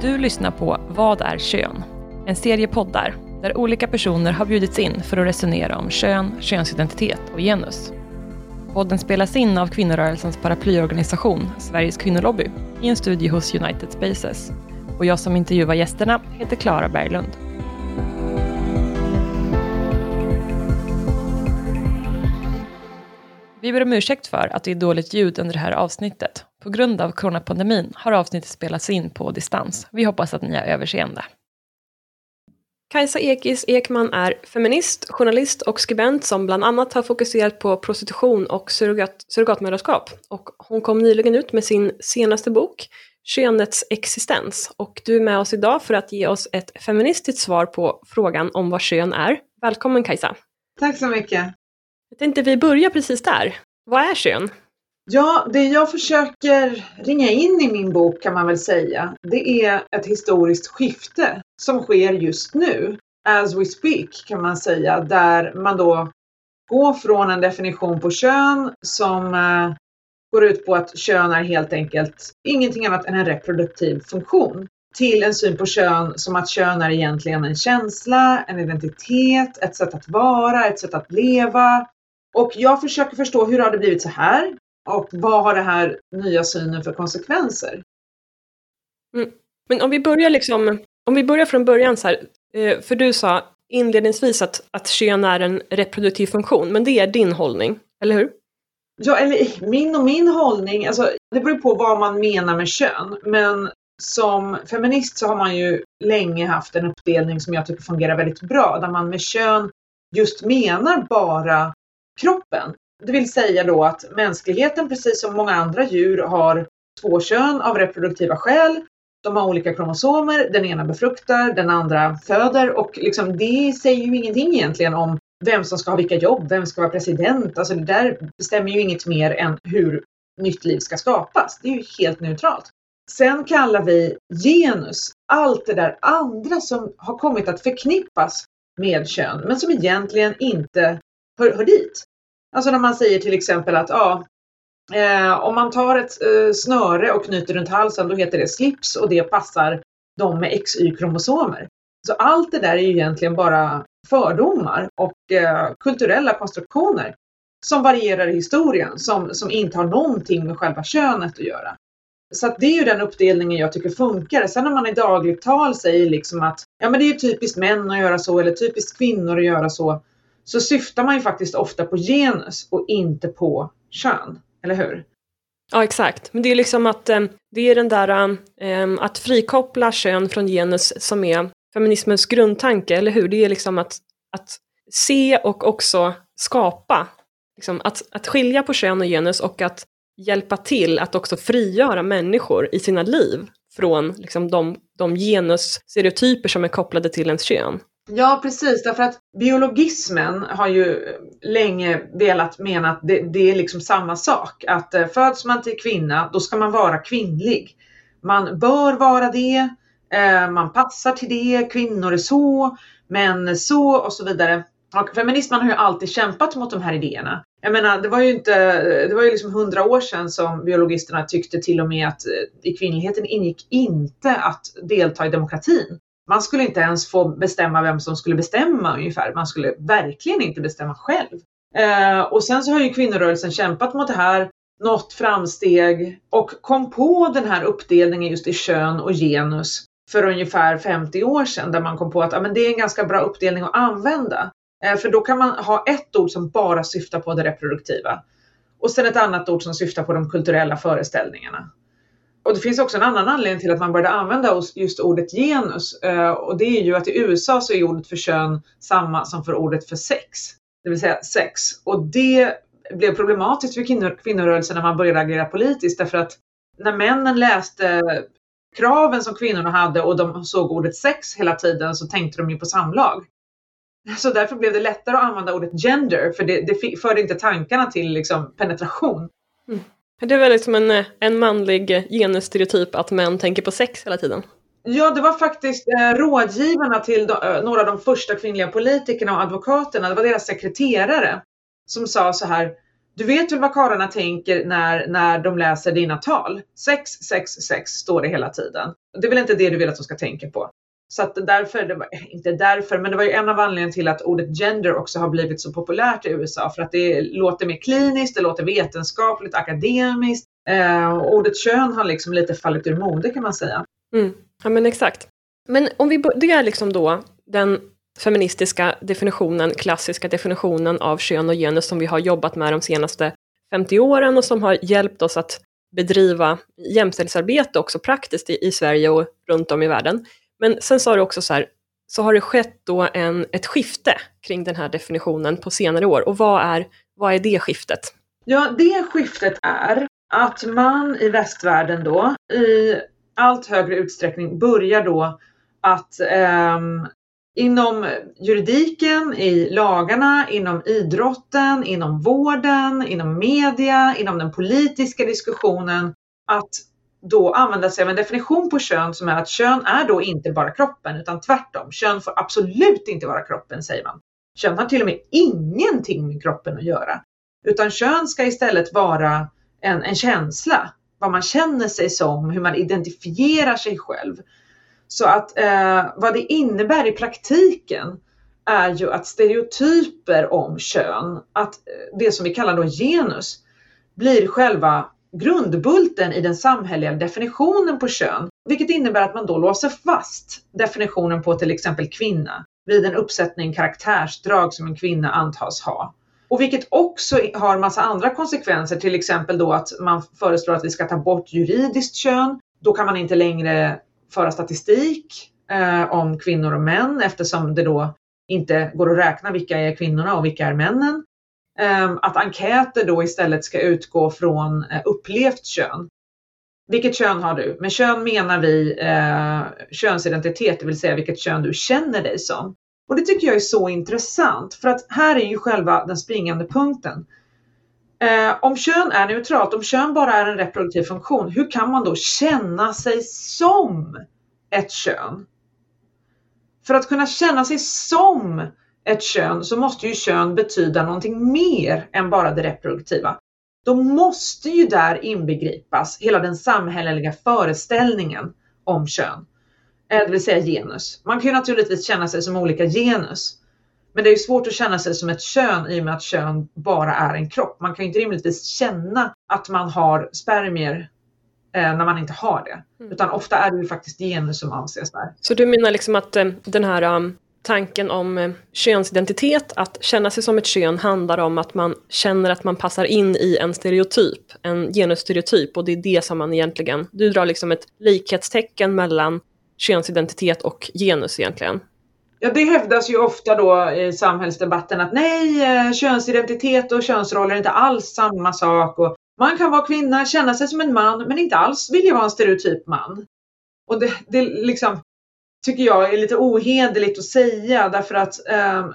Du lyssnar på Vad är kön? En serie poddar där olika personer har bjudits in för att resonera om kön, könsidentitet och genus. Podden spelas in av kvinnorörelsens paraplyorganisation Sveriges kvinnolobby i en studio hos United Spaces. Och jag som intervjuar gästerna heter Klara Berglund. Vi ber om ursäkt för att det är dåligt ljud under det här avsnittet. På grund av coronapandemin har avsnittet spelats in på distans. Vi hoppas att ni har överseende. Kajsa Ekis Ekman är feminist, journalist och skribent som bland annat har fokuserat på prostitution och surrogat, surrogatmödraskap. Och hon kom nyligen ut med sin senaste bok, Könets existens. Och du är med oss idag för att ge oss ett feministiskt svar på frågan om vad kön är. Välkommen Kajsa! Tack så mycket! Jag tänkte vi börjar precis där. Vad är kön? Ja, det jag försöker ringa in i min bok kan man väl säga, det är ett historiskt skifte som sker just nu, as we speak kan man säga, där man då går från en definition på kön som eh, går ut på att kön är helt enkelt ingenting annat än en reproduktiv funktion till en syn på kön som att kön är egentligen en känsla, en identitet, ett sätt att vara, ett sätt att leva. Och jag försöker förstå hur har det blivit så här? Och vad har det här nya synen för konsekvenser? Mm. Men om vi börjar liksom, om vi börjar från början så här, eh, för du sa inledningsvis att, att kön är en reproduktiv funktion, men det är din hållning, eller hur? Ja, eller min och min hållning, alltså det beror på vad man menar med kön, men som feminist så har man ju länge haft en uppdelning som jag tycker fungerar väldigt bra, där man med kön just menar bara kroppen. Det vill säga då att mänskligheten, precis som många andra djur, har två kön av reproduktiva skäl. De har olika kromosomer, den ena befruktar, den andra föder och liksom det säger ju ingenting egentligen om vem som ska ha vilka jobb, vem ska vara president. Alltså det där bestämmer ju inget mer än hur nytt liv ska skapas. Det är ju helt neutralt. Sen kallar vi genus allt det där andra som har kommit att förknippas med kön, men som egentligen inte hör, hör dit. Alltså när man säger till exempel att ja, eh, om man tar ett eh, snöre och knyter runt halsen då heter det slips och det passar de med XY-kromosomer. Så allt det där är ju egentligen bara fördomar och eh, kulturella konstruktioner som varierar i historien som, som inte har någonting med själva könet att göra. Så att det är ju den uppdelningen jag tycker funkar. Sen när man i dagligt tal säger liksom att ja, men det är typiskt män att göra så eller typiskt kvinnor att göra så så syftar man ju faktiskt ofta på genus och inte på kön, eller hur? Ja, exakt. Men det är liksom att eh, det är den där eh, att frikoppla kön från genus som är feminismens grundtanke, eller hur? Det är liksom att, att se och också skapa. Liksom att, att skilja på kön och genus och att hjälpa till att också frigöra människor i sina liv från liksom, de, de genusstereotyper som är kopplade till ens kön. Ja, precis. Därför att biologismen har ju länge velat mena att det, det, är liksom samma sak. Att eh, föds man till kvinna, då ska man vara kvinnlig. Man bör vara det, eh, man passar till det, kvinnor är så, män så och så vidare. Och feminismen har ju alltid kämpat mot de här idéerna. Jag menar, det var ju inte, det var ju liksom hundra år sedan som biologisterna tyckte till och med att eh, i kvinnligheten ingick inte att delta i demokratin. Man skulle inte ens få bestämma vem som skulle bestämma ungefär. Man skulle verkligen inte bestämma själv. Eh, och sen så har ju kvinnorörelsen kämpat mot det här, nått framsteg och kom på den här uppdelningen just i kön och genus för ungefär 50 år sedan där man kom på att ja, men det är en ganska bra uppdelning att använda. Eh, för då kan man ha ett ord som bara syftar på det reproduktiva och sen ett annat ord som syftar på de kulturella föreställningarna. Och det finns också en annan anledning till att man började använda just ordet genus eh, och det är ju att i USA så är ordet för kön samma som för ordet för sex, det vill säga sex. Och det blev problematiskt för kvinnor, kvinnorörelsen när man började agera politiskt därför att när männen läste kraven som kvinnorna hade och de såg ordet sex hela tiden så tänkte de ju på samlag. Så därför blev det lättare att använda ordet gender för det, det förde inte tankarna till liksom penetration. Mm. Det är väl liksom en, eh, en manlig genusstereotyp att män tänker på sex hela tiden? Ja, det var faktiskt eh, rådgivarna till de, eh, några av de första kvinnliga politikerna och advokaterna, det var deras sekreterare som sa så här Du vet väl vad karlarna tänker när, när de läser dina tal? Sex, sex, sex står det hela tiden. Det är väl inte det du vill att de ska tänka på? Så att därför, det var, inte därför, men det var ju en av anledningarna till att ordet gender också har blivit så populärt i USA för att det låter mer kliniskt, det låter vetenskapligt, akademiskt. Eh, ordet kön har liksom lite fallit ur mode kan man säga. Mm. Ja men exakt. Men om vi, det är liksom då den feministiska definitionen, klassiska definitionen av kön och genus som vi har jobbat med de senaste 50 åren och som har hjälpt oss att bedriva jämställdhetsarbete också praktiskt i, i Sverige och runt om i världen. Men sen sa du också så här, så har det skett då en, ett skifte kring den här definitionen på senare år. Och vad är, vad är det skiftet? Ja, det skiftet är att man i västvärlden då i allt högre utsträckning börjar då att eh, inom juridiken, i lagarna, inom idrotten, inom vården, inom media, inom den politiska diskussionen att då använda sig av en definition på kön som är att kön är då inte bara kroppen utan tvärtom. Kön får absolut inte vara kroppen säger man. Kön har till och med ingenting med kroppen att göra. Utan kön ska istället vara en, en känsla, vad man känner sig som, hur man identifierar sig själv. Så att eh, vad det innebär i praktiken är ju att stereotyper om kön, att eh, det som vi kallar då genus, blir själva grundbulten i den samhälleliga definitionen på kön, vilket innebär att man då låser fast definitionen på till exempel kvinna vid en uppsättning karaktärsdrag som en kvinna antas ha. Och vilket också har massa andra konsekvenser, till exempel då att man föreslår att vi ska ta bort juridiskt kön. Då kan man inte längre föra statistik eh, om kvinnor och män eftersom det då inte går att räkna vilka är kvinnorna och vilka är männen. Ehm, att enkäter då istället ska utgå från eh, upplevt kön. Vilket kön har du? Med kön menar vi eh, könsidentitet, det vill säga vilket kön du känner dig som. Och det tycker jag är så intressant för att här är ju själva den springande punkten. Eh, om kön är neutralt, om kön bara är en reproduktiv funktion, hur kan man då känna sig som ett kön? För att kunna känna sig som ett kön så måste ju kön betyda någonting mer än bara det reproduktiva. Då måste ju där inbegripas hela den samhälleliga föreställningen om kön, eh, det vill säga genus. Man kan ju naturligtvis känna sig som olika genus, men det är ju svårt att känna sig som ett kön i och med att kön bara är en kropp. Man kan ju inte rimligtvis känna att man har spermier eh, när man inte har det. Mm. Utan ofta är det ju faktiskt genus som avses där. Så du menar liksom att eh, den här um, tanken om eh, könsidentitet, att känna sig som ett kön handlar om att man känner att man passar in i en stereotyp, en genusstereotyp och det är det som man egentligen, du drar liksom ett likhetstecken mellan könsidentitet och genus egentligen. Ja, det hävdas ju ofta då i samhällsdebatten att nej, eh, könsidentitet och könsroller är inte alls samma sak. Och man kan vara kvinna, känna sig som en man, men inte alls vilja vara en stereotyp man. Och det, det liksom, tycker jag är lite ohederligt att säga därför att eh,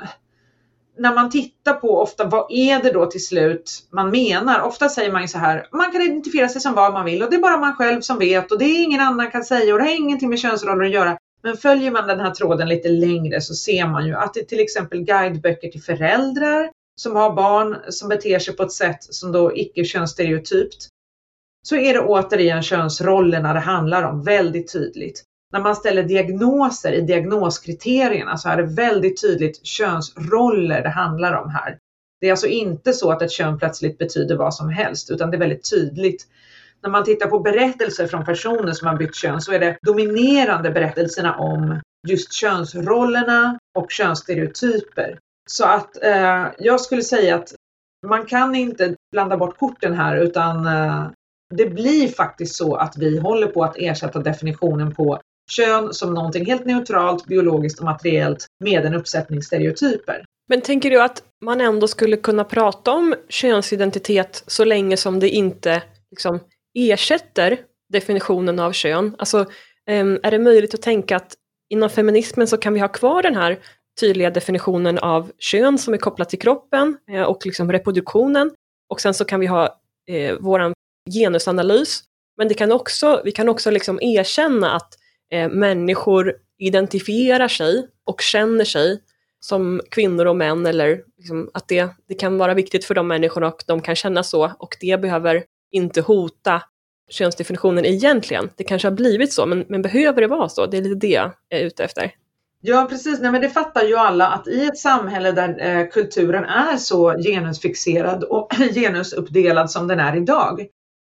när man tittar på ofta vad är det då till slut man menar? Ofta säger man ju så här, man kan identifiera sig som vad man vill och det är bara man själv som vet och det är ingen annan kan säga och det har ingenting med könsroller att göra. Men följer man den här tråden lite längre så ser man ju att det till exempel guideböcker till föräldrar som har barn som beter sig på ett sätt som då icke könsstereotypt. Så är det återigen könsrollerna det handlar om väldigt tydligt. När man ställer diagnoser i diagnoskriterierna så är det väldigt tydligt könsroller det handlar om här. Det är alltså inte så att ett kön plötsligt betyder vad som helst utan det är väldigt tydligt när man tittar på berättelser från personer som har bytt kön så är det dominerande berättelserna om just könsrollerna och könsstereotyper. Så att eh, jag skulle säga att man kan inte blanda bort korten här utan eh, det blir faktiskt så att vi håller på att ersätta definitionen på kön som någonting helt neutralt, biologiskt och materiellt med en uppsättning stereotyper. Men tänker du att man ändå skulle kunna prata om könsidentitet så länge som det inte liksom, ersätter definitionen av kön? Alltså, ehm, är det möjligt att tänka att inom feminismen så kan vi ha kvar den här tydliga definitionen av kön som är kopplat till kroppen eh, och liksom reproduktionen. Och sen så kan vi ha eh, vår genusanalys. Men det kan också, vi kan också liksom erkänna att eh, människor identifierar sig och känner sig som kvinnor och män eller liksom att det, det kan vara viktigt för de människorna och de kan känna så och det behöver inte hota könsdefinitionen egentligen. Det kanske har blivit så, men, men behöver det vara så? Det är lite det jag är ute efter. Ja precis, Nej, men det fattar ju alla att i ett samhälle där eh, kulturen är så genusfixerad och genusuppdelad som den är idag.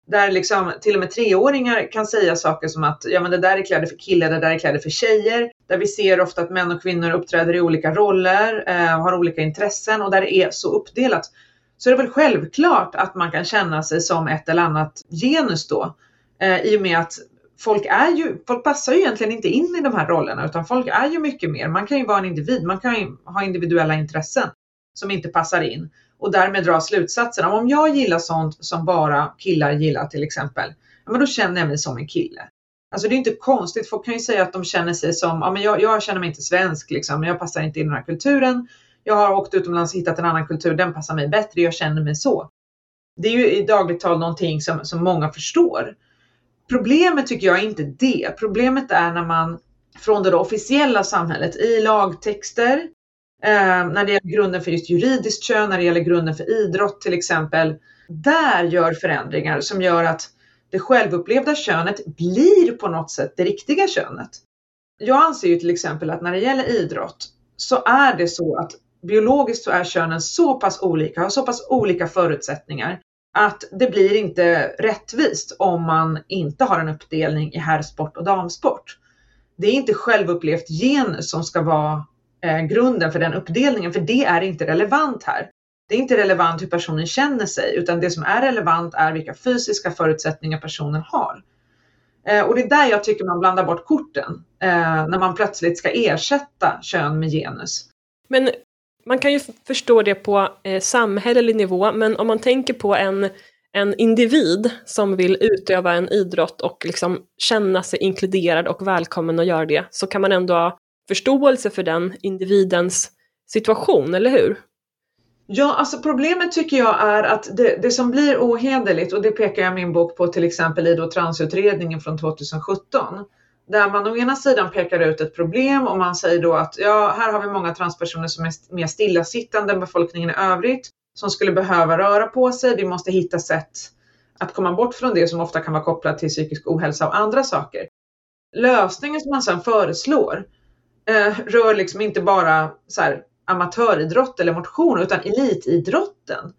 Där liksom till och med treåringar kan säga saker som att ja, men det där är kläder för killar, det där är kläder för tjejer. Där vi ser ofta att män och kvinnor uppträder i olika roller, eh, har olika intressen och där det är så uppdelat. Så är det väl självklart att man kan känna sig som ett eller annat genus då. Eh, I och med att folk är ju, folk passar ju egentligen inte in i de här rollerna utan folk är ju mycket mer. Man kan ju vara en individ, man kan ju ha individuella intressen som inte passar in och därmed dra slutsatser. om jag gillar sånt som bara killar gillar till exempel, ja, men då känner jag mig som en kille. Alltså det är inte konstigt, folk kan ju säga att de känner sig som, ja men jag, jag känner mig inte svensk liksom, jag passar inte in i den här kulturen. Jag har åkt utomlands och hittat en annan kultur, den passar mig bättre, jag känner mig så. Det är ju i dagligt tal någonting som, som många förstår. Problemet tycker jag är inte det. Problemet är när man från det officiella samhället i lagtexter, eh, när det gäller grunden för just juridiskt kön, när det gäller grunden för idrott till exempel, där gör förändringar som gör att det självupplevda könet blir på något sätt det riktiga könet. Jag anser ju till exempel att när det gäller idrott så är det så att biologiskt så är könen så pass olika, har så pass olika förutsättningar att det blir inte rättvist om man inte har en uppdelning i herrsport och damsport. Det är inte självupplevt genus som ska vara eh, grunden för den uppdelningen, för det är inte relevant här. Det är inte relevant hur personen känner sig, utan det som är relevant är vilka fysiska förutsättningar personen har. Eh, och det är där jag tycker man blandar bort korten, eh, när man plötsligt ska ersätta kön med genus. Men man kan ju förstå det på eh, samhällelig nivå, men om man tänker på en, en individ som vill utöva en idrott och liksom känna sig inkluderad och välkommen att göra det, så kan man ändå förståelse för den individens situation, eller hur? Ja, alltså problemet tycker jag är att det, det som blir ohederligt, och det pekar jag i min bok på till exempel i då transutredningen från 2017, där man å ena sidan pekar ut ett problem och man säger då att ja, här har vi många transpersoner som är mer stillasittande än befolkningen i övrigt som skulle behöva röra på sig. Vi måste hitta sätt att komma bort från det som ofta kan vara kopplat till psykisk ohälsa och andra saker. Lösningen som man sedan föreslår eh, rör liksom inte bara så här, amatöridrott eller motion utan elitidrotten.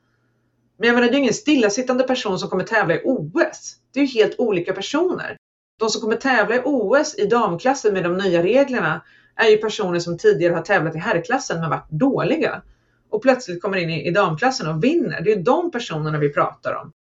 Men jag menar, det är ju ingen stillasittande person som kommer tävla i OS. Det är ju helt olika personer de som kommer tävla i OS i damklassen med de nya reglerna är ju personer som tidigare har tävlat i herrklassen men varit dåliga och plötsligt kommer in i, damklassen och vinner. Det är ju de personerna vi pratar om.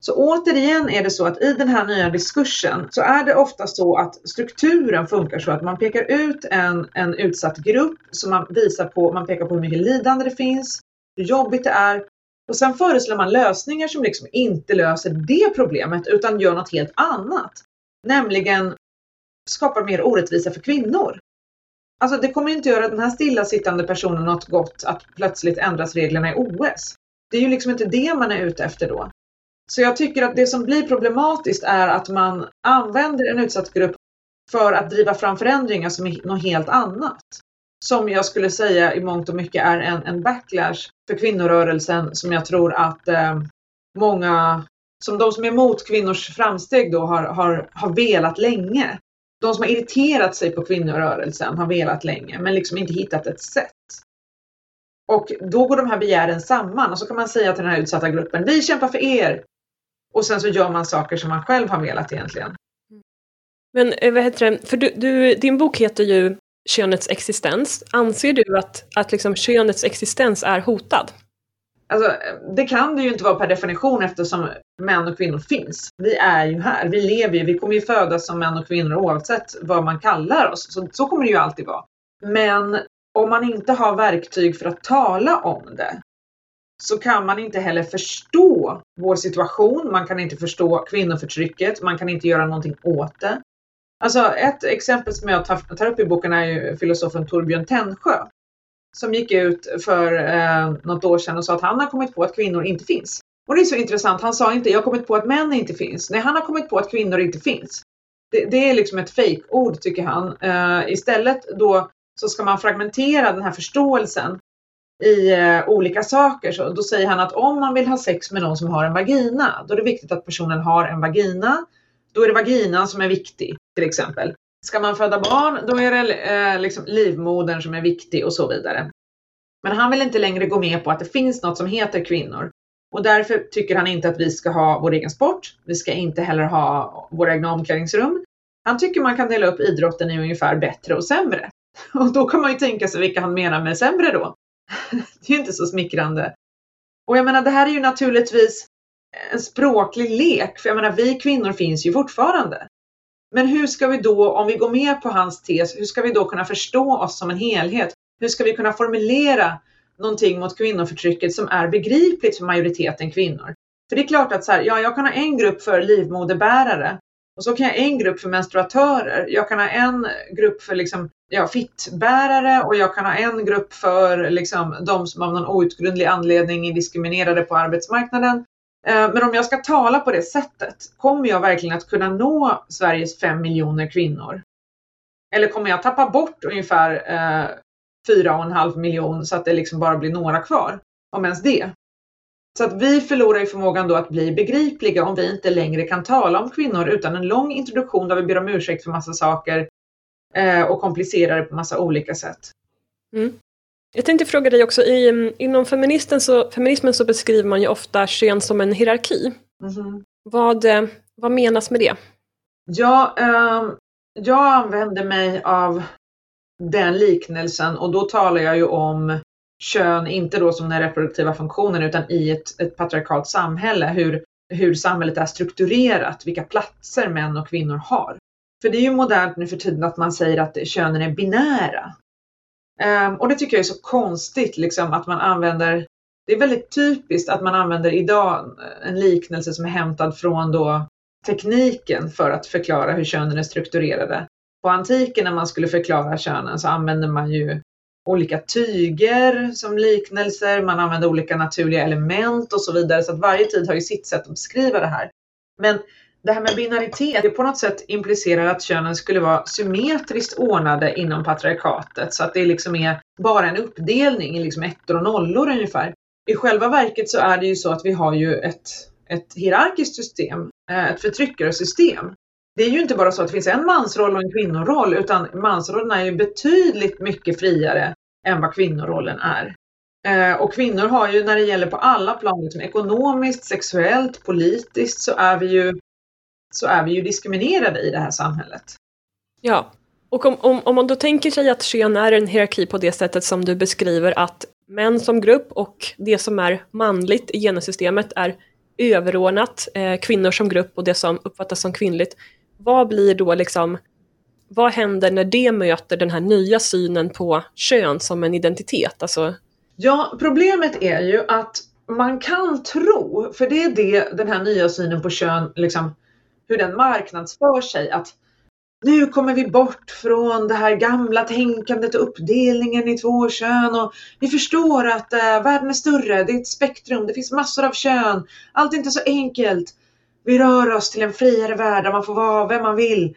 Så återigen är det så att i den här nya diskursen så är det ofta så att strukturen funkar så att man pekar ut en, en utsatt grupp som man visar på, man pekar på hur mycket lidande det finns, hur jobbigt det är och sen föreslår man lösningar som liksom inte löser det problemet utan gör något helt annat nämligen skapar mer orättvisa för kvinnor. Alltså det kommer inte göra den här stillasittande personen något gott att plötsligt ändras reglerna i OS. Det är ju liksom inte det man är ute efter då. Så jag tycker att det som blir problematiskt är att man använder en utsatt grupp för att driva fram förändringar som är något helt annat. Som jag skulle säga i mångt och mycket är en, en backlash för kvinnorörelsen som jag tror att eh, många som de som är emot kvinnors framsteg då har, har, har velat länge. De som har irriterat sig på kvinnorörelsen har velat länge men liksom inte hittat ett sätt. Och då går de här begären samman och så kan man säga till den här utsatta gruppen, vi kämpar för er. Och sen så gör man saker som man själv har velat egentligen. Men eh, vad heter det, för du, du, din bok heter ju Könets existens. Anser du att, att liksom könets existens är hotad? Alltså, det kan det ju inte vara per definition eftersom män och kvinnor finns. Vi är ju här, vi lever ju, vi kommer ju födas som män och kvinnor oavsett vad man kallar oss. Så, så kommer det ju alltid vara. Men om man inte har verktyg för att tala om det så kan man inte heller förstå vår situation. Man kan inte förstå kvinnoförtrycket. Man kan inte göra någonting åt det. Alltså ett exempel som jag tar upp i boken är ju filosofen Torbjörn Tännsjö som gick ut för eh, något år sedan och sa att han har kommit på att kvinnor inte finns. Och det är så intressant, han sa inte jag har kommit på att män inte finns. Nej, han har kommit på att kvinnor inte finns. Det, det är liksom ett fejkord tycker han. Eh, istället då så ska man fragmentera den här förståelsen i eh, olika saker. Så då säger han att om man vill ha sex med någon som har en vagina, då är det viktigt att personen har en vagina. Då är det vaginan som är viktig, till exempel. Ska man föda barn, då är det eh, liksom livmodern som är viktig och så vidare. Men han vill inte längre gå med på att det finns något som heter kvinnor. Och därför tycker han inte att vi ska ha vår egen sport. Vi ska inte heller ha våra egna omklädningsrum. Han tycker man kan dela upp idrotten i ungefär bättre och sämre. Och då kan man ju tänka sig vilka han menar med sämre då. Det är ju inte så smickrande. Och jag menar, det här är ju naturligtvis en språklig lek, för jag menar, vi kvinnor finns ju fortfarande. Men hur ska vi då, om vi går med på hans tes, hur ska vi då kunna förstå oss som en helhet? Hur ska vi kunna formulera någonting mot kvinnoförtrycket som är begripligt för majoriteten kvinnor? För det är klart att så här, ja, jag kan ha en grupp för livmoderbärare och så kan jag ha en grupp för menstruatörer. Jag kan ha en grupp för liksom, ja, fittbärare och jag kan ha en grupp för liksom, de som av någon outgrundlig anledning är diskriminerade på arbetsmarknaden. Eh, men om jag ska tala på det sättet, kommer jag verkligen att kunna nå Sveriges fem miljoner kvinnor? Eller kommer jag tappa bort ungefär eh, fyra och en halv miljon så att det liksom bara blir några kvar? Om ens det. Så att vi förlorar ju förmågan då att bli begripliga om vi inte längre kan tala om kvinnor utan en lång introduktion där vi ber om ursäkt för massa saker eh, och komplicerar det på massa olika sätt. Mm. Jag tänkte fråga dig också, i, inom feministen så, feminismen så beskriver man ju ofta kön som en hierarki. Mm. Vad, eh, vad menas med det? Ja, eh, jag använder mig av den liknelsen och då talar jag ju om kön, inte då som den reproduktiva funktionen utan i ett, ett patriarkalt samhälle, hur, hur samhället är strukturerat, vilka platser män och kvinnor har. För det är ju modernt nu för tiden att man säger att könen är binära. Um, och det tycker jag är så konstigt liksom att man använder, det är väldigt typiskt att man använder idag en liknelse som är hämtad från då tekniken för att förklara hur könen är strukturerade. På antiken när man skulle förklara könen så använde man ju olika tyger som liknelser, man använder olika naturliga element och så vidare. Så att varje tid har ju sitt sätt att beskriva det här. Men det här med binaritet, det på något sätt implicerar att könen skulle vara symmetriskt ordnade inom patriarkatet så att det liksom är bara en uppdelning i liksom ettor och nollor ungefär. I själva verket så är det ju så att vi har ju ett, ett hierarkiskt system, eh, ett förtryckarsystem. Det är ju inte bara så att det finns en mansroll och en kvinnoroll utan mansrollen är ju betydligt mycket friare än vad kvinnorollen är. Eh, och kvinnor har ju när det gäller på alla plan, liksom ekonomiskt, sexuellt, politiskt, så är vi ju så är vi ju diskriminerade i det här samhället. Ja, och om, om, om man då tänker sig att kön är en hierarki på det sättet som du beskriver att män som grupp och det som är manligt i genussystemet är överordnat eh, kvinnor som grupp och det som uppfattas som kvinnligt. Vad blir då liksom, vad händer när det möter den här nya synen på kön som en identitet? Alltså... Ja, problemet är ju att man kan tro, för det är det den här nya synen på kön liksom hur den marknadsför sig. Att nu kommer vi bort från det här gamla tänkandet och uppdelningen i två kön och vi förstår att eh, världen är större, det är ett spektrum, det finns massor av kön, allt är inte så enkelt. Vi rör oss till en friare värld där man får vara vem man vill.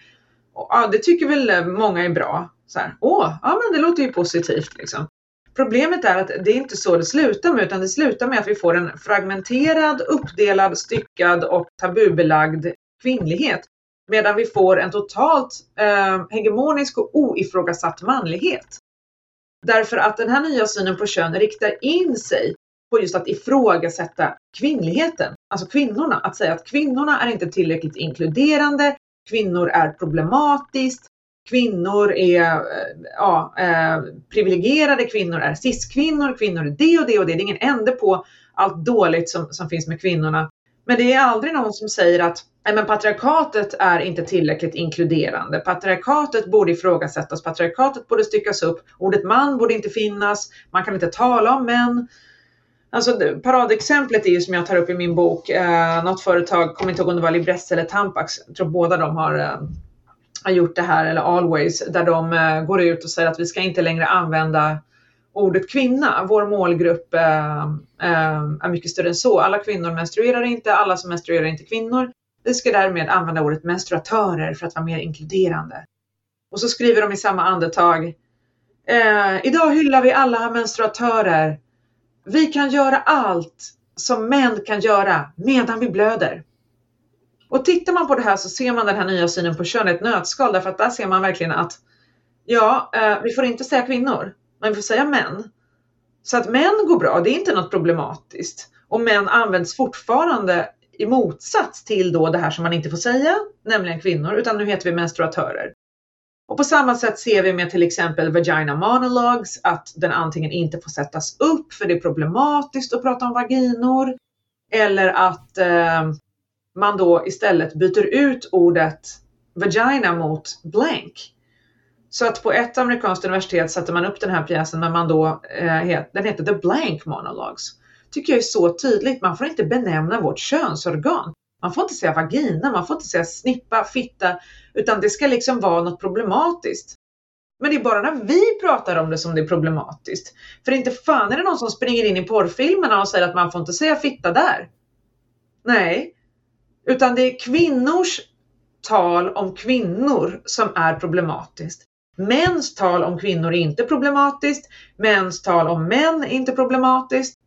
Och, ja, det tycker väl eh, många är bra. Så här, Åh, ja men det låter ju positivt liksom. Problemet är att det är inte så det slutar med utan det slutar med att vi får en fragmenterad, uppdelad, styckad och tabubelagd kvinnlighet. Medan vi får en totalt eh, hegemonisk och oifrågasatt manlighet. Därför att den här nya synen på kön riktar in sig på just att ifrågasätta kvinnligheten, alltså kvinnorna. Att säga att kvinnorna är inte tillräckligt inkluderande, kvinnor är problematiskt, kvinnor är eh, ja, eh, privilegierade, kvinnor är cis-kvinnor, kvinnor är det och det och det. Det är ingen ände på allt dåligt som, som finns med kvinnorna. Men det är aldrig någon som säger att Nej, men patriarkatet är inte tillräckligt inkluderande. Patriarkatet borde ifrågasättas, patriarkatet borde styckas upp, ordet man borde inte finnas, man kan inte tala om män. Alltså, paradexemplet är ju som jag tar upp i min bok, eh, något företag, kommer inte ihåg om det var Libresse eller Tampax, jag tror båda de har, eh, har gjort det här, eller Always, där de eh, går ut och säger att vi ska inte längre använda ordet kvinna. Vår målgrupp eh, eh, är mycket större än så. Alla kvinnor menstruerar inte, alla som menstruerar är inte kvinnor. Vi ska därmed använda ordet menstruatörer för att vara mer inkluderande. Och så skriver de i samma andetag Eh, idag hyllar vi alla menstruatörer. Vi kan göra allt som män kan göra medan vi blöder. Och tittar man på det här så ser man den här nya synen på kön i ett nötskal därför att där ser man verkligen att ja, eh, vi får inte säga kvinnor, men vi får säga män. Så att män går bra, det är inte något problematiskt. Och män används fortfarande i motsats till då det här som man inte får säga, nämligen kvinnor, utan nu heter vi menstruatörer. Och på samma sätt ser vi med till exempel vagina Monologs att den antingen inte får sättas upp för det är problematiskt att prata om vaginor eller att eh, man då istället byter ut ordet vagina mot blank. Så att på ett amerikanskt universitet satte man upp den här pjäsen men man då, eh, den heter The Blank Monologues. Tycker jag är så tydligt, man får inte benämna vårt könsorgan. Man får inte säga vagina, man får inte säga snippa, fitta, utan det ska liksom vara något problematiskt. Men det är bara när vi pratar om det som det är problematiskt. För inte fan är det någon som springer in i porrfilmerna och säger att man får inte säga fitta där. Nej, utan det är kvinnors tal om kvinnor som är problematiskt. Mäns tal om kvinnor är inte problematiskt. Mäns tal om män är inte problematiskt.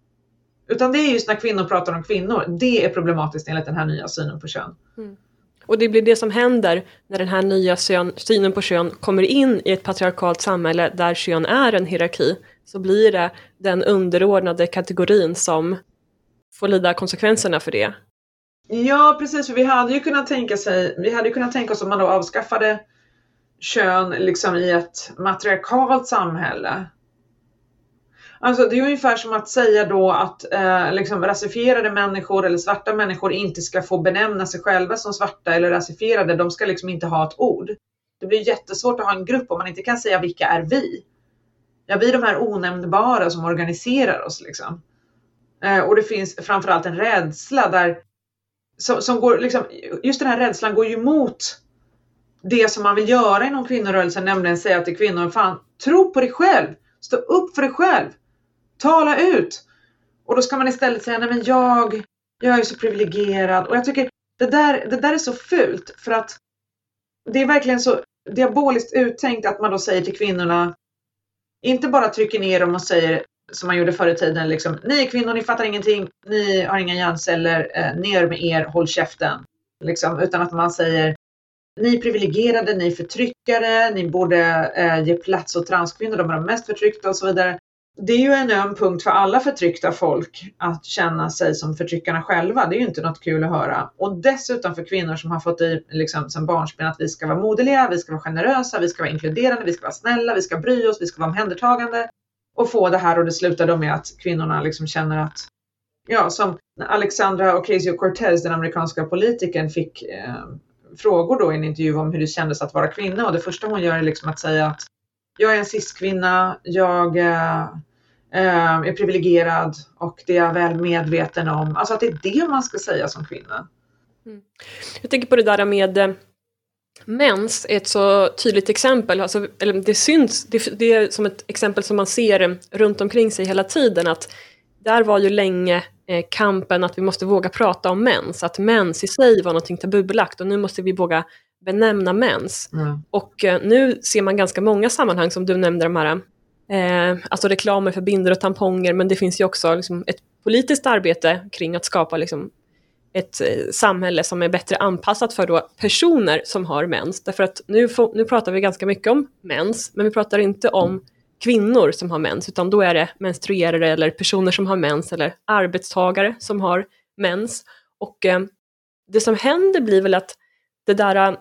Utan det är just när kvinnor pratar om kvinnor. Det är problematiskt enligt den här nya synen på kön. Mm. Och det blir det som händer när den här nya synen på kön kommer in i ett patriarkalt samhälle där kön är en hierarki. Så blir det den underordnade kategorin som får lida konsekvenserna för det. Ja precis, för vi hade ju kunnat tänka sig, vi hade kunnat tänka oss om man då avskaffade kön liksom i ett matriarkalt samhälle. Alltså det är ungefär som att säga då att eh, liksom rasifierade människor eller svarta människor inte ska få benämna sig själva som svarta eller rasifierade. De ska liksom inte ha ett ord. Det blir jättesvårt att ha en grupp om man inte kan säga vilka är vi? Ja, vi är de här onämnbara som organiserar oss liksom. Eh, och det finns framförallt en rädsla där som, som går liksom, just den här rädslan går ju emot det som man vill göra inom kvinnorörelsen, nämligen säga till kvinnor, fan, tro på dig själv, stå upp för dig själv, tala ut. Och då ska man istället säga, nej men jag, jag är så privilegierad. Och jag tycker det där, det där är så fult för att det är verkligen så diaboliskt uttänkt att man då säger till kvinnorna, inte bara trycker ner dem och säger som man gjorde förr i tiden, liksom, ni är kvinnor, ni fattar ingenting, ni har inga hjärnceller, eh, ner med er, håll käften. Liksom, utan att man säger, ni är privilegierade, ni är förtryckare, ni borde eh, ge plats åt transkvinnor, de är de mest förtryckta och så vidare. Det är ju en öm punkt för alla förtryckta folk att känna sig som förtryckarna själva. Det är ju inte något kul att höra. Och dessutom för kvinnor som har fått i liksom, sen barnsben att vi ska vara moderliga, vi ska vara generösa, vi ska vara inkluderande, vi ska vara snälla, vi ska bry oss, vi ska vara omhändertagande och få det här och det slutar då med att kvinnorna liksom känner att Ja, som Alexandra Ocasio-Cortez, den amerikanska politikern, fick eh, frågor då i en intervju om hur det kändes att vara kvinna och det första hon gör är liksom att säga att jag är en cis-kvinna, jag eh, eh, är privilegierad och det är jag väl medveten om. Alltså att det är det man ska säga som kvinna. Mm. Jag tänker på det där med eh, mens är ett så tydligt exempel, alltså, eller det syns, det, det, är som ett exempel som man ser runt omkring sig hela tiden att där var ju länge eh, kampen att vi måste våga prata om mens, att mens i sig var någonting tabubelagt och nu måste vi våga benämna mens. Mm. Och eh, nu ser man ganska många sammanhang som du nämnde, de här, eh, alltså reklamer för binder och tamponger, men det finns ju också liksom, ett politiskt arbete kring att skapa liksom, ett eh, samhälle som är bättre anpassat för då personer som har mens. Därför att nu, nu pratar vi ganska mycket om mens, men vi pratar inte om kvinnor som har mens, utan då är det menstruerade eller personer som har mens eller arbetstagare som har mens. Och eh, det som händer blir väl att det där,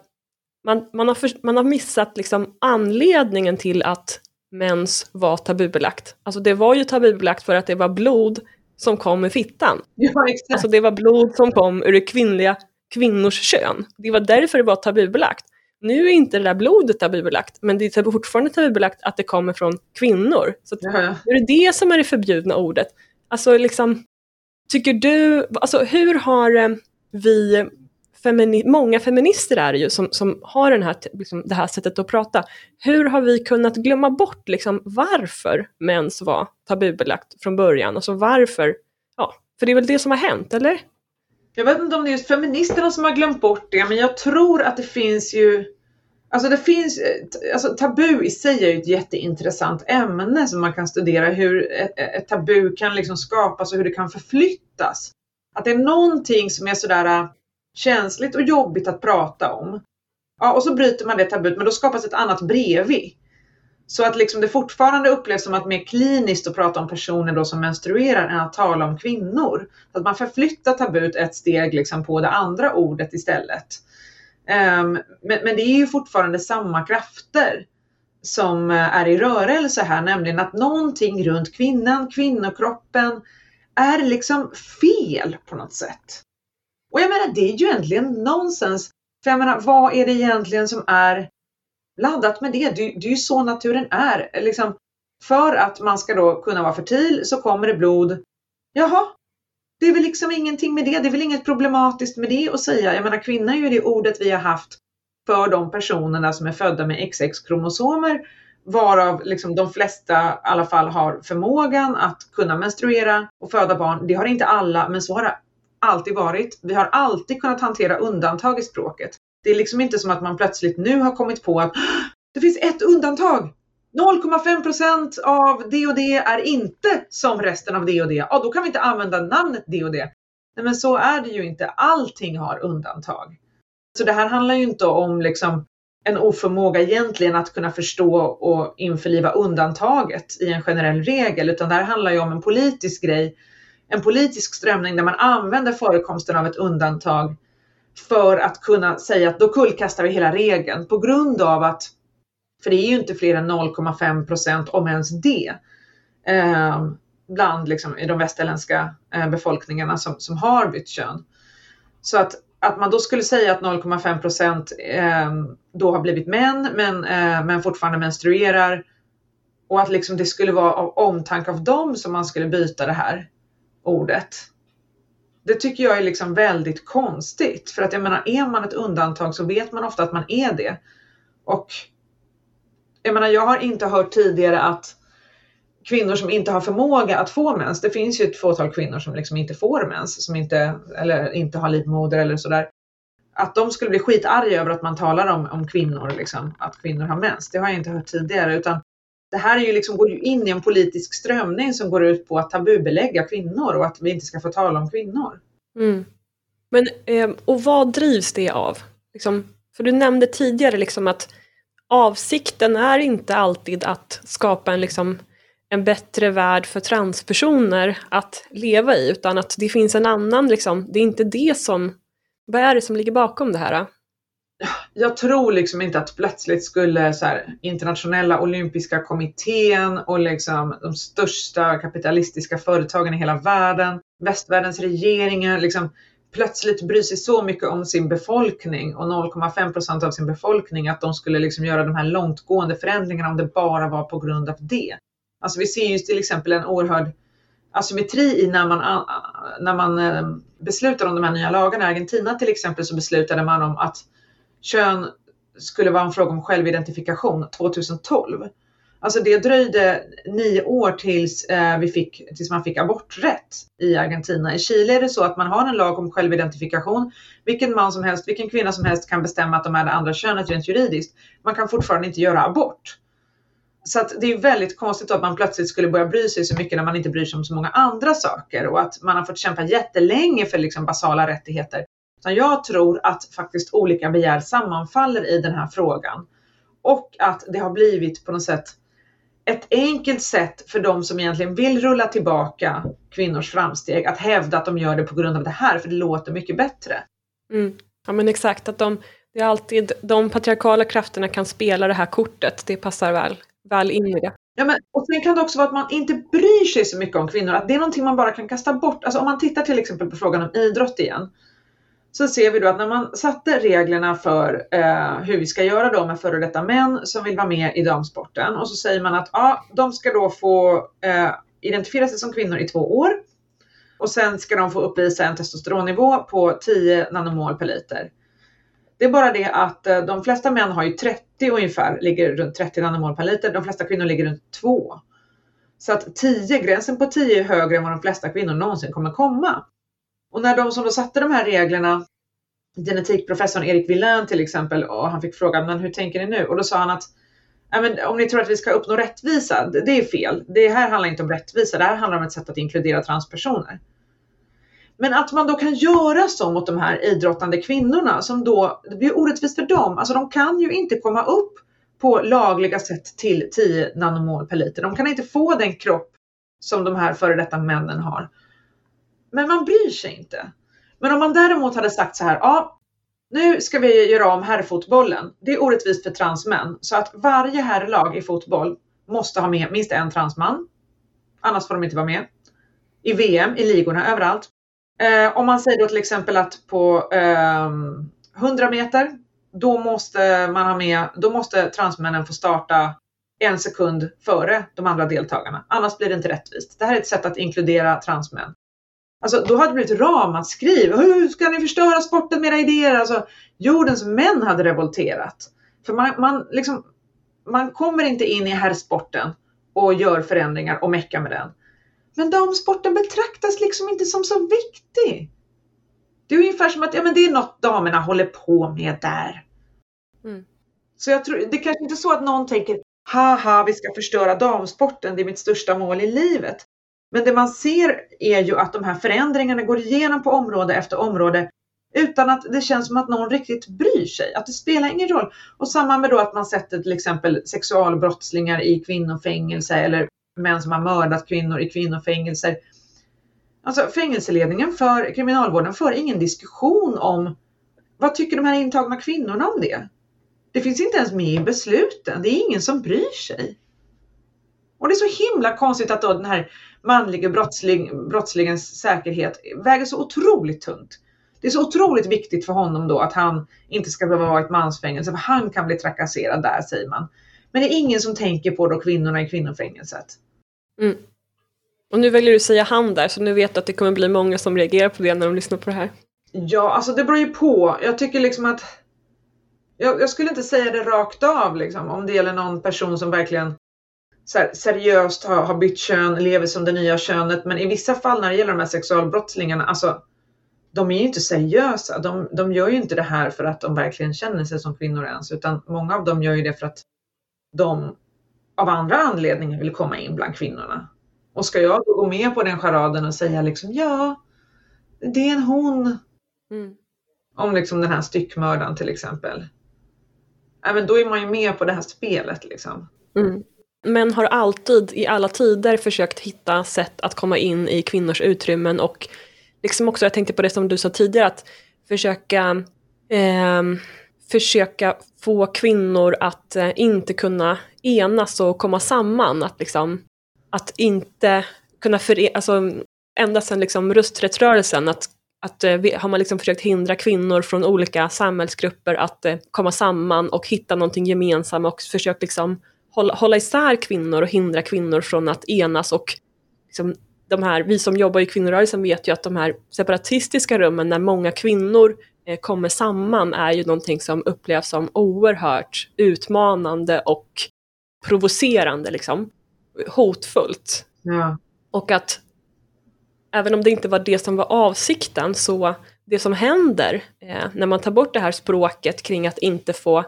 man, man, har, för, man har missat liksom anledningen till att mens var tabubelagt. Alltså det var ju tabubelagt för att det var blod som kom ur fittan. Ja, exakt. Alltså det var blod som kom ur det kvinnliga kvinnors kön. Det var därför det var tabubelagt. Nu är inte det där blodet tabubelagt, men det är fortfarande tabubelagt att det kommer från kvinnor. Så ja. Är det det som är det förbjudna ordet. Alltså liksom, tycker du, alltså hur har eh, vi, femini många feminister är det ju som, som har den här, liksom, det här sättet att prata. Hur har vi kunnat glömma bort liksom, varför mens var tabubelagt från början? Alltså varför, ja, för det är väl det som har hänt, eller? Jag vet inte om det är just feministerna som har glömt bort det, men jag tror att det finns ju Alltså det finns, eh, alltså tabu i sig är ju ett jätteintressant ämne som man kan studera hur ett, ett tabu kan liksom skapas och hur det kan förflyttas. Att det är någonting som är sådär känsligt och jobbigt att prata om. Ja, och så bryter man det tabut, men då skapas ett annat bredvid. Så att liksom det fortfarande upplevs som att mer kliniskt att prata om personer då som menstruerar än att tala om kvinnor. Så att man förflyttar tabut ett steg liksom på det andra ordet istället. Um, men, men, det är ju fortfarande samma krafter som eh, är i rörelse här, nämligen att någonting runt kvinnan, kvinnokroppen är liksom fel på något sätt. Och jag menar, det är ju egentligen nonsens. För jag menar, vad är det egentligen som är laddat med det? Det, det är ju så naturen är. Liksom, för att man ska då kunna vara fertil så kommer det blod. Jaha, det är väl liksom ingenting med det. Det är väl inget problematiskt med det att säga. Jag menar, kvinna är ju det ordet vi har haft för de personerna som är födda med XX-kromosomer varav liksom de flesta i alla fall har förmågan att kunna menstruera och föda barn. Det har inte alla, men så har det alltid varit. Vi har alltid kunnat hantera undantag i språket. Det är liksom inte som att man plötsligt nu har kommit på att det finns ett undantag. 0,5 procent av det och det är inte som resten av det och det. Ja, då kan vi inte använda namnet det och det. Nej, men så är det ju inte. Allting har undantag. Så det här handlar ju inte om liksom en oförmåga egentligen att kunna förstå och införliva undantaget i en generell regel, utan det här handlar ju om en politisk grej, en politisk strömning där man använder förekomsten av ett undantag för att kunna säga att då kullkastar vi hela regeln på grund av att, för det är ju inte fler än 0,5 procent om ens det, eh, bland liksom, i de västerländska eh, befolkningarna som, som har bytt kön. Så att att man då skulle säga att 0,5 procent eh, då har blivit män men, eh, men fortfarande menstruerar och att liksom det skulle vara av omtanke av dem som man skulle byta det här ordet. Det tycker jag är liksom väldigt konstigt för att jag menar är man ett undantag så vet man ofta att man är det. Och jag menar jag har inte hört tidigare att kvinnor som inte har förmåga att få mens. Det finns ju ett fåtal kvinnor som liksom inte får mens, som inte, eller inte har livmoder eller sådär. Att de skulle bli skitarga över att man talar om, om kvinnor, liksom, att kvinnor har mens. Det har jag inte hört tidigare. Utan det här är ju liksom, går ju in i en politisk strömning som går ut på att tabubelägga kvinnor och att vi inte ska få tala om kvinnor. Mm. Men, eh, och vad drivs det av? Liksom, för du nämnde tidigare liksom att avsikten är inte alltid att skapa en liksom en bättre värld för transpersoner att leva i utan att det finns en annan, liksom, det är inte det som, vad är det som ligger bakom det här? Jag tror liksom inte att plötsligt skulle så här, internationella olympiska kommittén och liksom de största kapitalistiska företagen i hela världen, västvärldens regeringar, liksom plötsligt bry sig så mycket om sin befolkning och 0,5 procent av sin befolkning att de skulle liksom göra de här långtgående förändringarna om det bara var på grund av det. Alltså vi ser ju till exempel en oerhörd asymmetri i när man, när man eh, beslutar om de här nya lagarna. I Argentina till exempel så beslutade man om att kön skulle vara en fråga om självidentifikation 2012. Alltså det dröjde nio år tills, eh, vi fick, tills man fick aborträtt i Argentina. I Chile är det så att man har en lag om självidentifikation. Vilken man som helst, vilken kvinna som helst kan bestämma att de är det andra könet rent juridiskt. Man kan fortfarande inte göra abort. Så att det är väldigt konstigt att man plötsligt skulle börja bry sig så mycket när man inte bryr sig om så många andra saker och att man har fått kämpa jättelänge för liksom basala rättigheter. Så jag tror att faktiskt olika begär sammanfaller i den här frågan och att det har blivit på något sätt ett enkelt sätt för de som egentligen vill rulla tillbaka kvinnors framsteg att hävda att de gör det på grund av det här, för det låter mycket bättre. Mm. Ja men exakt, att de, det är alltid de patriarkala krafterna kan spela det här kortet, det passar väl väl in i det. Ja, men, och sen kan det också vara att man inte bryr sig så mycket om kvinnor, att det är någonting man bara kan kasta bort. Alltså om man tittar till exempel på frågan om idrott igen, så ser vi då att när man satte reglerna för eh, hur vi ska göra då med före detta män som vill vara med i damsporten och så säger man att ja, de ska då få eh, identifiera sig som kvinnor i två år och sen ska de få uppvisa en testosteronnivå på 10 nanomol per liter. Det är bara det att eh, de flesta män har ju 30 ungefär, ligger runt 30 nanomol per liter. De flesta kvinnor ligger runt 2. Så att 10, gränsen på 10 är högre än vad de flesta kvinnor någonsin kommer komma. Och när de som då satte de här reglerna genetikprofessorn Erik Villain till exempel och han fick frågan, men hur tänker ni nu? Och då sa han att men, om ni tror att vi ska uppnå rättvisa, det är fel. Det här handlar inte om rättvisa, det här handlar om ett sätt att inkludera transpersoner. Men att man då kan göra så mot de här idrottande kvinnorna som då, det blir orättvist för dem. Alltså de kan ju inte komma upp på lagliga sätt till 10 nanomol per liter. De kan inte få den kropp som de här före detta männen har. Men man bryr sig inte. Men om man däremot hade sagt så här, ja, nu ska vi göra om herrfotbollen. Det är orättvist för transmän så att varje herrlag i fotboll måste ha med minst en transman. Annars får de inte vara med. I VM, i ligorna, överallt. Eh, om man säger då till exempel att på eh, 100 meter, då måste man ha med, då måste transmännen få starta en sekund före de andra deltagarna. Annars blir det inte rättvist. Det här är ett sätt att inkludera transmän. Alltså, då hade det blivit ramaskri. Hur ska ni förstöra sporten med era idéer? Alltså, jordens män hade revolterat. För man, man, liksom, man kommer inte in i herrsporten och gör förändringar och meckar med den. Men damsporten betraktas liksom inte som så viktig. Det är ungefär som att ja, men det är något damerna håller på med där. Mm. Så jag tror, det är kanske inte är så att någon tänker haha, vi ska förstöra damsporten, det är mitt största mål i livet. Men det man ser är ju att de här förändringarna går igenom på område efter område utan att det känns som att någon riktigt bryr sig. Att det spelar ingen roll. Och samma med då att man sätter till exempel sexualbrottslingar i kvinnofängelse eller män som har mördat kvinnor i kvinnofängelser. Alltså fängelseledningen för kriminalvården för ingen diskussion om vad tycker de här intagna kvinnorna om det? Det finns inte ens med i besluten. Det är ingen som bryr sig. Och det är så himla konstigt att då den här manliga brottsling, brottslingens säkerhet väger så otroligt tungt. Det är så otroligt viktigt för honom då att han inte ska behöva vara i ett mansfängelse för han kan bli trakasserad där säger man. Men det är ingen som tänker på då kvinnorna i kvinnofängelset. Mm. Och nu väljer du säga han där så nu vet du att det kommer bli många som reagerar på det när de lyssnar på det här. Ja, alltså det beror ju på. Jag tycker liksom att jag, jag skulle inte säga det rakt av liksom, om det gäller någon person som verkligen här, seriöst har, har bytt kön, lever som det nya könet. Men i vissa fall när det gäller de här sexualbrottslingarna, alltså de är ju inte seriösa. De, de gör ju inte det här för att de verkligen känner sig som kvinnor ens, utan många av dem gör ju det för att de av andra anledningar vill komma in bland kvinnorna. Och ska jag gå med på den charaden och säga liksom ja, det är en hon. Mm. Om liksom den här styckmördaren till exempel. Även då är man ju med på det här spelet liksom. Mm. Män har alltid i alla tider försökt hitta sätt att komma in i kvinnors utrymmen och liksom också, jag tänkte på det som du sa tidigare, att försöka eh, försöka få kvinnor att eh, inte kunna enas och komma samman. Att, liksom, att inte kunna förena, alltså ända sedan liksom rösträttsrörelsen, att, att eh, har man liksom försökt hindra kvinnor från olika samhällsgrupper att eh, komma samman och hitta någonting gemensamt och försökt liksom hålla, hålla isär kvinnor och hindra kvinnor från att enas och liksom, de här, vi som jobbar i kvinnorörelsen vet ju att de här separatistiska rummen när många kvinnor eh, kommer samman är ju någonting som upplevs som oerhört utmanande och provocerande, liksom. hotfullt. Ja. Och att även om det inte var det som var avsikten så det som händer eh, när man tar bort det här språket kring att inte få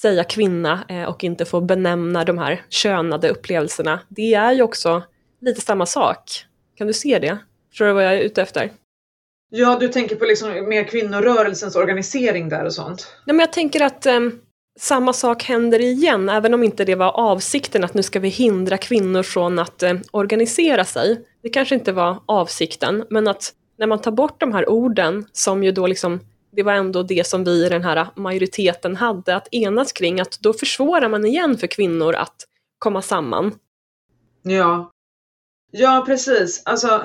säga kvinna eh, och inte få benämna de här könade upplevelserna, det är ju också lite samma sak. Kan du se det? Förstår du vad jag är ute efter? Ja, du tänker på liksom mer kvinnorörelsens organisering där och sånt? Ja, men jag tänker att eh, samma sak händer igen, även om inte det var avsikten att nu ska vi hindra kvinnor från att eh, organisera sig. Det kanske inte var avsikten, men att när man tar bort de här orden som ju då liksom det var ändå det som vi i den här majoriteten hade att enas kring, att då försvårar man igen för kvinnor att komma samman. Ja, ja precis. Alltså,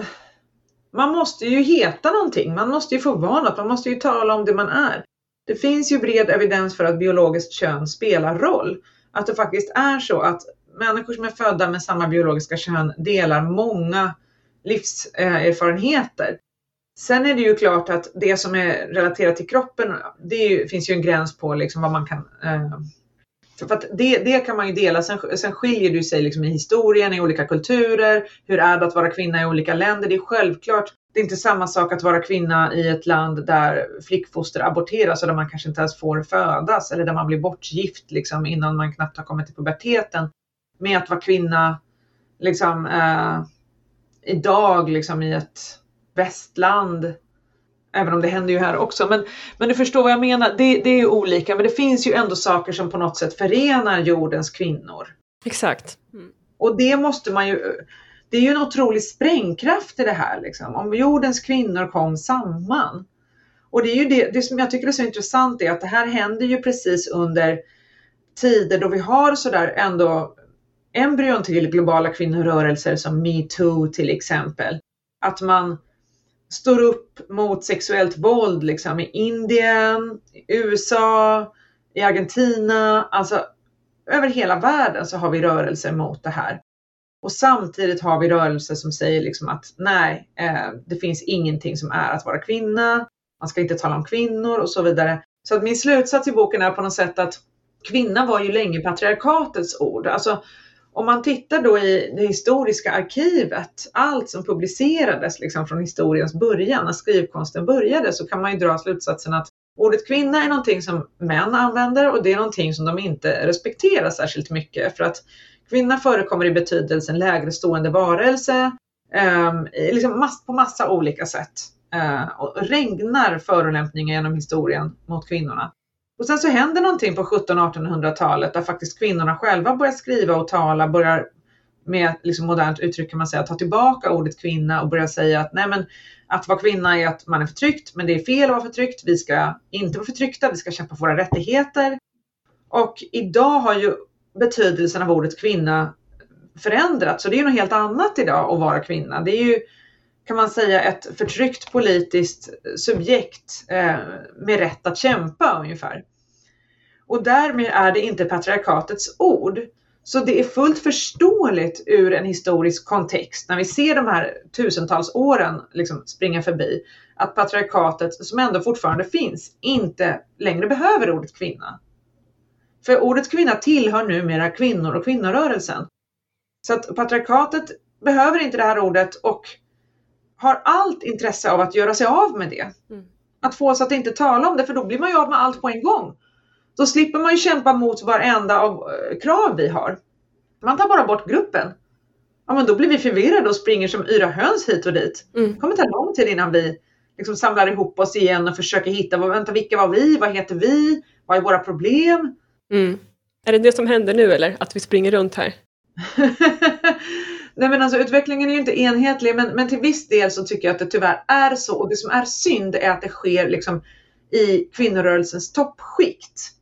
man måste ju heta någonting, man måste ju få vara något, man måste ju tala om det man är. Det finns ju bred evidens för att biologiskt kön spelar roll. Att det faktiskt är så att människor som är födda med samma biologiska kön delar många livserfarenheter. Sen är det ju klart att det som är relaterat till kroppen, det ju, finns ju en gräns på liksom vad man kan eh, för att det, det kan man ju dela. Sen, sen skiljer det sig liksom i historien, i olika kulturer. Hur är det att vara kvinna i olika länder? Det är självklart det är inte samma sak att vara kvinna i ett land där flickfoster aborteras och där man kanske inte ens får födas eller där man blir bortgift liksom, innan man knappt har kommit till puberteten. Med att vara kvinna liksom, eh, idag liksom, i ett västland. Även om det händer ju här också. Men, men du förstår vad jag menar. Det, det är ju olika men det finns ju ändå saker som på något sätt förenar jordens kvinnor. Exakt. Mm. Och det måste man ju det är ju en otrolig sprängkraft i det här. Liksom. Om jordens kvinnor kom samman. Och det är ju det, det som jag tycker är så intressant är att det här händer ju precis under tider då vi har sådär ändå embryon till globala kvinnorörelser som metoo till exempel. Att man står upp mot sexuellt våld liksom i Indien, i USA, i Argentina, alltså över hela världen så har vi rörelser mot det här. Och samtidigt har vi rörelser som säger liksom att nej, eh, det finns ingenting som är att vara kvinna. Man ska inte tala om kvinnor och så vidare. Så att min slutsats i boken är på något sätt att kvinna var ju länge patriarkatets ord. Alltså, om man tittar då i det historiska arkivet, allt som publicerades liksom från historiens början, när skrivkonsten började, så kan man ju dra slutsatsen att ordet kvinna är någonting som män använder och det är någonting som de inte respekterar särskilt mycket. För att Kvinna förekommer i betydelsen lägre stående varelse, eh, liksom mass, på massa olika sätt. Eh, och regnar förolämpningar genom historien mot kvinnorna. Och sen så händer någonting på 1700-1800-talet där faktiskt kvinnorna själva börjar skriva och tala, börjar med liksom modernt uttryck kan man säga, ta tillbaka ordet kvinna och börja säga att nej men att vara kvinna är att man är förtryckt, men det är fel att vara förtryckt. Vi ska inte vara förtryckta, vi ska kämpa för våra rättigheter. Och idag har ju betydelsen av ordet kvinna förändrats. Så det är något helt annat idag att vara kvinna. Det är ju kan man säga ett förtryckt politiskt subjekt eh, med rätt att kämpa ungefär. Och därmed är det inte patriarkatets ord. Så det är fullt förståeligt ur en historisk kontext när vi ser de här tusentals åren liksom springa förbi att patriarkatet, som ändå fortfarande finns, inte längre behöver ordet kvinna. För ordet kvinna tillhör numera kvinnor och kvinnorörelsen. Så att patriarkatet behöver inte det här ordet och har allt intresse av att göra sig av med det. Mm. Att få oss att inte tala om det, för då blir man ju av med allt på en gång. Då slipper man ju kämpa mot varenda av eh, krav vi har. Man tar bara bort gruppen. Ja, men då blir vi förvirrade och springer som yra höns hit och dit. Mm. Det kommer ta lång tid innan vi liksom samlar ihop oss igen och försöker hitta, vänta, vilka var vi? Vad heter vi? Vad är våra problem? Mm. Är det det som händer nu eller? Att vi springer runt här? Nej men alltså utvecklingen är ju inte enhetlig men, men till viss del så tycker jag att det tyvärr är så och det som är synd är att det sker liksom i kvinnorörelsens toppskikt.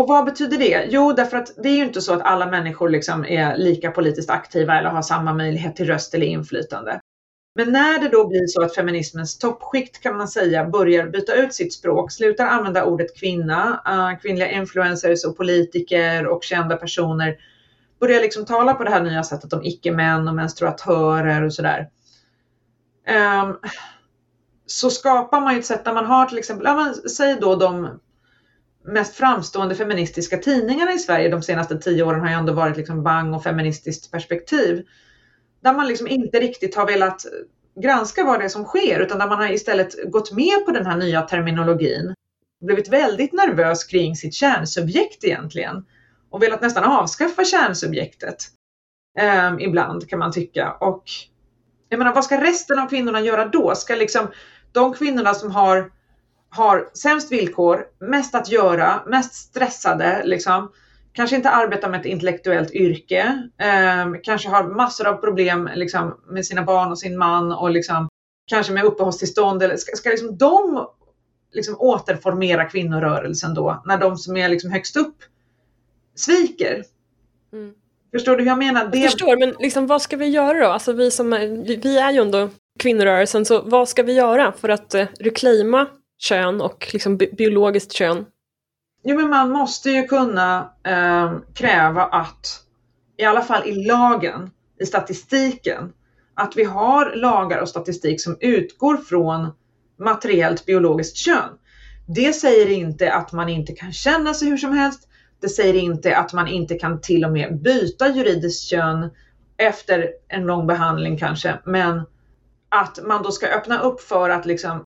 Och vad betyder det? Jo, därför att det är ju inte så att alla människor liksom är lika politiskt aktiva eller har samma möjlighet till röst eller inflytande. Men när det då blir så att feminismens toppskikt kan man säga börjar byta ut sitt språk, slutar använda ordet kvinna, ah, kvinnliga influencers och politiker och kända personer börjar liksom tala på det här nya sättet om icke-män och menstruatörer och sådär. Um, så skapar man ju ett sätt där man har till exempel, ja, men, säg då de mest framstående feministiska tidningarna i Sverige de senaste tio åren har ju ändå varit liksom Bang och Feministiskt perspektiv där man liksom inte riktigt har velat granska vad det är som sker utan där man har istället gått med på den här nya terminologin. Blivit väldigt nervös kring sitt kärnsubjekt egentligen och velat nästan avskaffa kärnsubjektet. Um, ibland kan man tycka. Och jag menar, vad ska resten av kvinnorna göra då? Ska liksom de kvinnorna som har, har sämst villkor, mest att göra, mest stressade, liksom, kanske inte arbetar med ett intellektuellt yrke, eh, kanske har massor av problem liksom, med sina barn och sin man och liksom, kanske med uppehållstillstånd. Eller, ska, ska liksom de liksom, återformera kvinnorörelsen då, när de som är liksom, högst upp sviker? Mm. Förstår du hur jag menar? Det... Jag förstår, men liksom, vad ska vi göra då? Alltså, vi, som är, vi, är ju ändå kvinnorörelsen, så vad ska vi göra för att eh, reclaima kön och liksom, bi biologiskt kön Jo, men man måste ju kunna eh, kräva att, i alla fall i lagen, i statistiken, att vi har lagar och statistik som utgår från materiellt biologiskt kön. Det säger inte att man inte kan känna sig hur som helst. Det säger inte att man inte kan till och med byta juridiskt kön efter en lång behandling kanske. Men att man då ska öppna upp för att liksom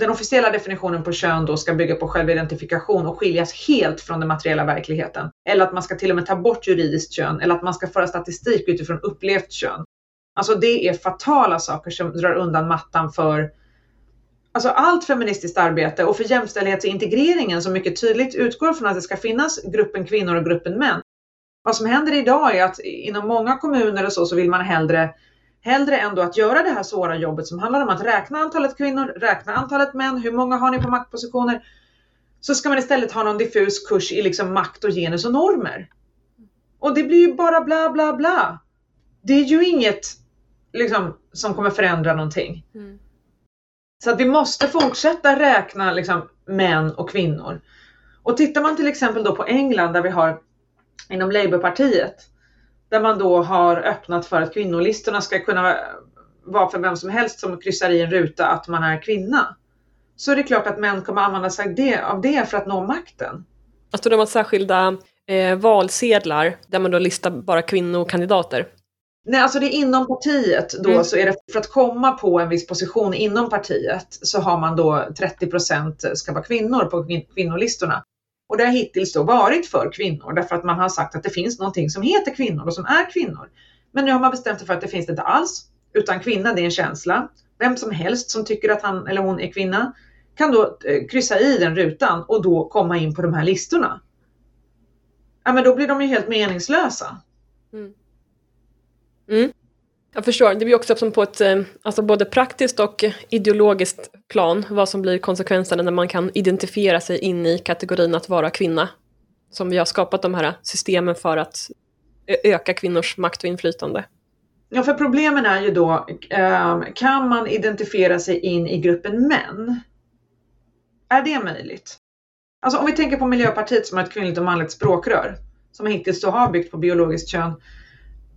den officiella definitionen på kön då ska bygga på självidentifikation och skiljas helt från den materiella verkligheten. Eller att man ska till och med ta bort juridiskt kön eller att man ska föra statistik utifrån upplevt kön. Alltså det är fatala saker som drar undan mattan för alltså allt feministiskt arbete och för jämställdhetsintegreringen som mycket tydligt utgår från att det ska finnas gruppen kvinnor och gruppen män. Vad som händer idag är att inom många kommuner och så, så vill man hellre hellre ändå att göra det här svåra jobbet som handlar om att räkna antalet kvinnor, räkna antalet män, hur många har ni på maktpositioner? Så ska man istället ha någon diffus kurs i liksom makt och genus och normer. Och det blir ju bara bla bla bla. Det är ju inget liksom, som kommer förändra någonting. Mm. Så att vi måste fortsätta räkna liksom, män och kvinnor. Och tittar man till exempel då på England där vi har inom Labourpartiet där man då har öppnat för att kvinnolistorna ska kunna vara för vem som helst som kryssar i en ruta att man är kvinna. Så är det klart att män kommer använda sig av det för att nå makten. Alltså de har särskilda eh, valsedlar där man då listar bara kvinnokandidater? Nej, alltså det är inom partiet då mm. så är det för att komma på en viss position inom partiet så har man då 30% ska vara kvinnor på kvinnolistorna. Och det har hittills då varit för kvinnor därför att man har sagt att det finns någonting som heter kvinnor och som är kvinnor. Men nu har man bestämt sig för att det finns det inte alls, utan kvinna det är en känsla. Vem som helst som tycker att han eller hon är kvinna kan då eh, kryssa i den rutan och då komma in på de här listorna. Ja, men då blir de ju helt meningslösa. Mm. Mm. Jag förstår, det blir också som på ett eh, alltså både praktiskt och ideologiskt plan vad som blir konsekvenserna när man kan identifiera sig in i kategorin att vara kvinna. Som vi har skapat de här systemen för att öka kvinnors makt och inflytande. Ja, för problemen är ju då, ehm, kan man identifiera sig in i gruppen män? Är det möjligt? Alltså om vi tänker på Miljöpartiet som har ett kvinnligt och manligt språkrör, som hittills då har byggt på biologiskt kön,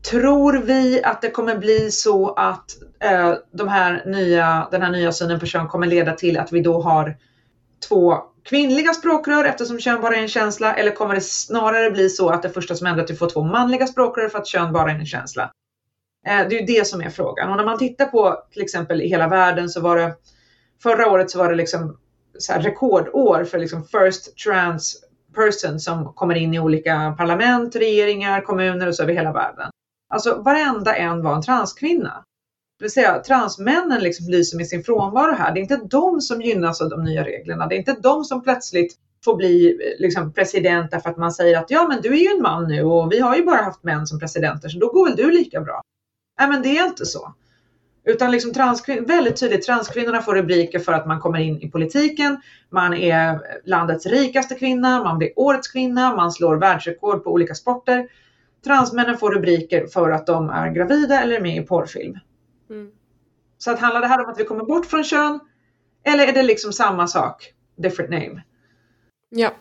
Tror vi att det kommer bli så att eh, de här nya, den här nya synen på kön kommer leda till att vi då har två kvinnliga språkrör eftersom kön bara är en känsla eller kommer det snarare bli så att det första som händer är att vi får två manliga språkrör för att kön bara är en känsla? Eh, det är ju det som är frågan och när man tittar på till exempel i hela världen så var det förra året så var det liksom så rekordår för liksom first trans person som kommer in i olika parlament, regeringar, kommuner och så över hela världen. Alltså varenda en var en transkvinna. Det vill säga transmännen liksom lyser med sin frånvaro här. Det är inte de som gynnas av de nya reglerna. Det är inte de som plötsligt får bli liksom, president därför att man säger att ja men du är ju en man nu och vi har ju bara haft män som presidenter så då går väl du lika bra. Nej men det är inte så. Utan liksom transkvin- väldigt tydligt, transkvinnorna får rubriker för att man kommer in i politiken, man är landets rikaste kvinna, man blir årets kvinna, man slår världsrekord på olika sporter transmännen får rubriker för att de är gravida eller med i porrfilm. Mm. Så att handlar det här om att vi kommer bort från kön eller är det liksom samma sak, different name? Ja.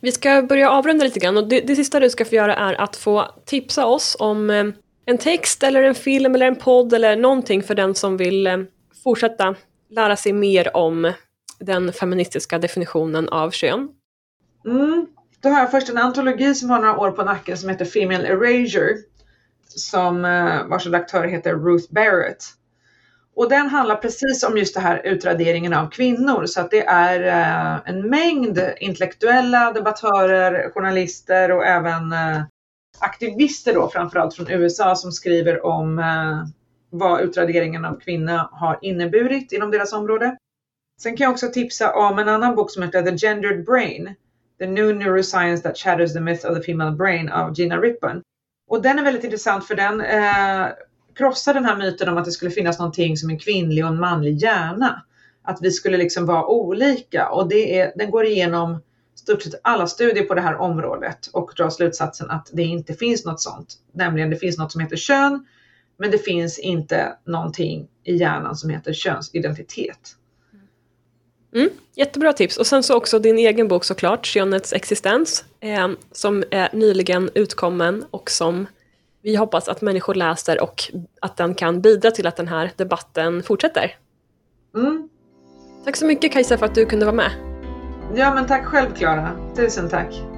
Vi ska börja avrunda lite grann och det, det sista du ska få göra är att få tipsa oss om eh, en text eller en film eller en podd eller någonting för den som vill eh, fortsätta lära sig mer om den feministiska definitionen av kön. Mm. Då har jag först en antologi som har några år på nacken som heter Female Erasure. Som eh, vars redaktör heter Ruth Barrett. Och den handlar precis om just det här utraderingen av kvinnor så att det är eh, en mängd intellektuella debattörer, journalister och även eh, aktivister då framförallt från USA som skriver om vad utraderingen av kvinnor har inneburit inom deras område. Sen kan jag också tipsa om en annan bok som heter The Gendered Brain The New Neuroscience That Shatters the Myth of the Female Brain av Gina Rippon. Och den är väldigt intressant för den eh, krossar den här myten om att det skulle finnas någonting som en kvinnlig och en manlig hjärna. Att vi skulle liksom vara olika och det är, den går igenom stort sett alla studier på det här området och drar slutsatsen att det inte finns något sånt. Nämligen det finns något som heter kön, men det finns inte någonting i hjärnan som heter könsidentitet. Mm, jättebra tips. Och sen så också din egen bok såklart, Könets existens, eh, som är nyligen utkommen och som vi hoppas att människor läser och att den kan bidra till att den här debatten fortsätter. Mm. Tack så mycket Kajsa för att du kunde vara med. Ja men tack själv Klara. Tusen tack.